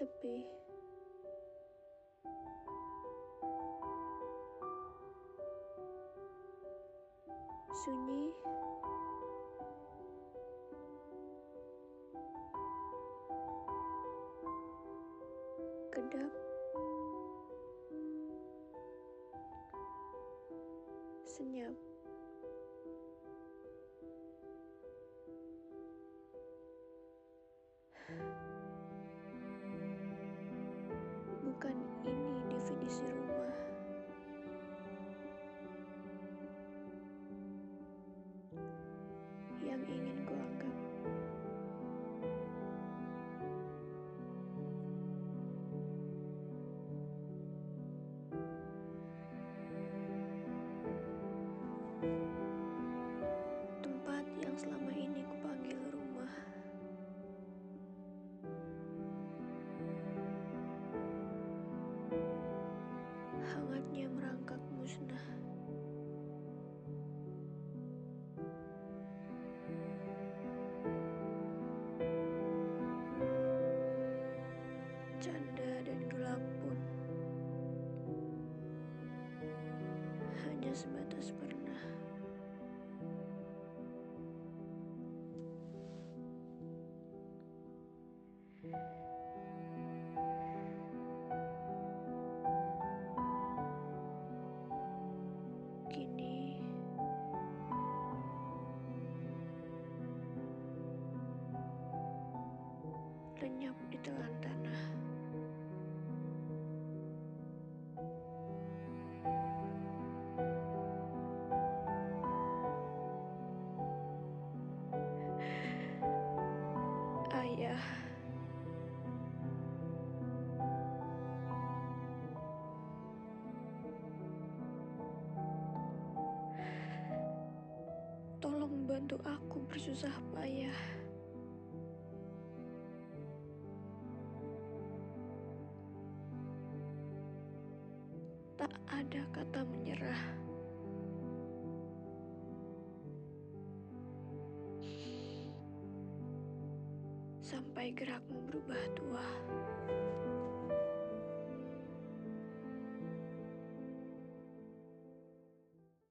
sepi. Sunyi. Kedap. Senyap. Bukan ini definisi rumah. Yang ingin kuanggap. Hangatnya merangkak musnah. Canda dan gelap pun hanya sebatas pernah. Kini Tolong bantu aku bersusah payah. Tak ada kata menyerah. Sampai gerakmu berubah tua.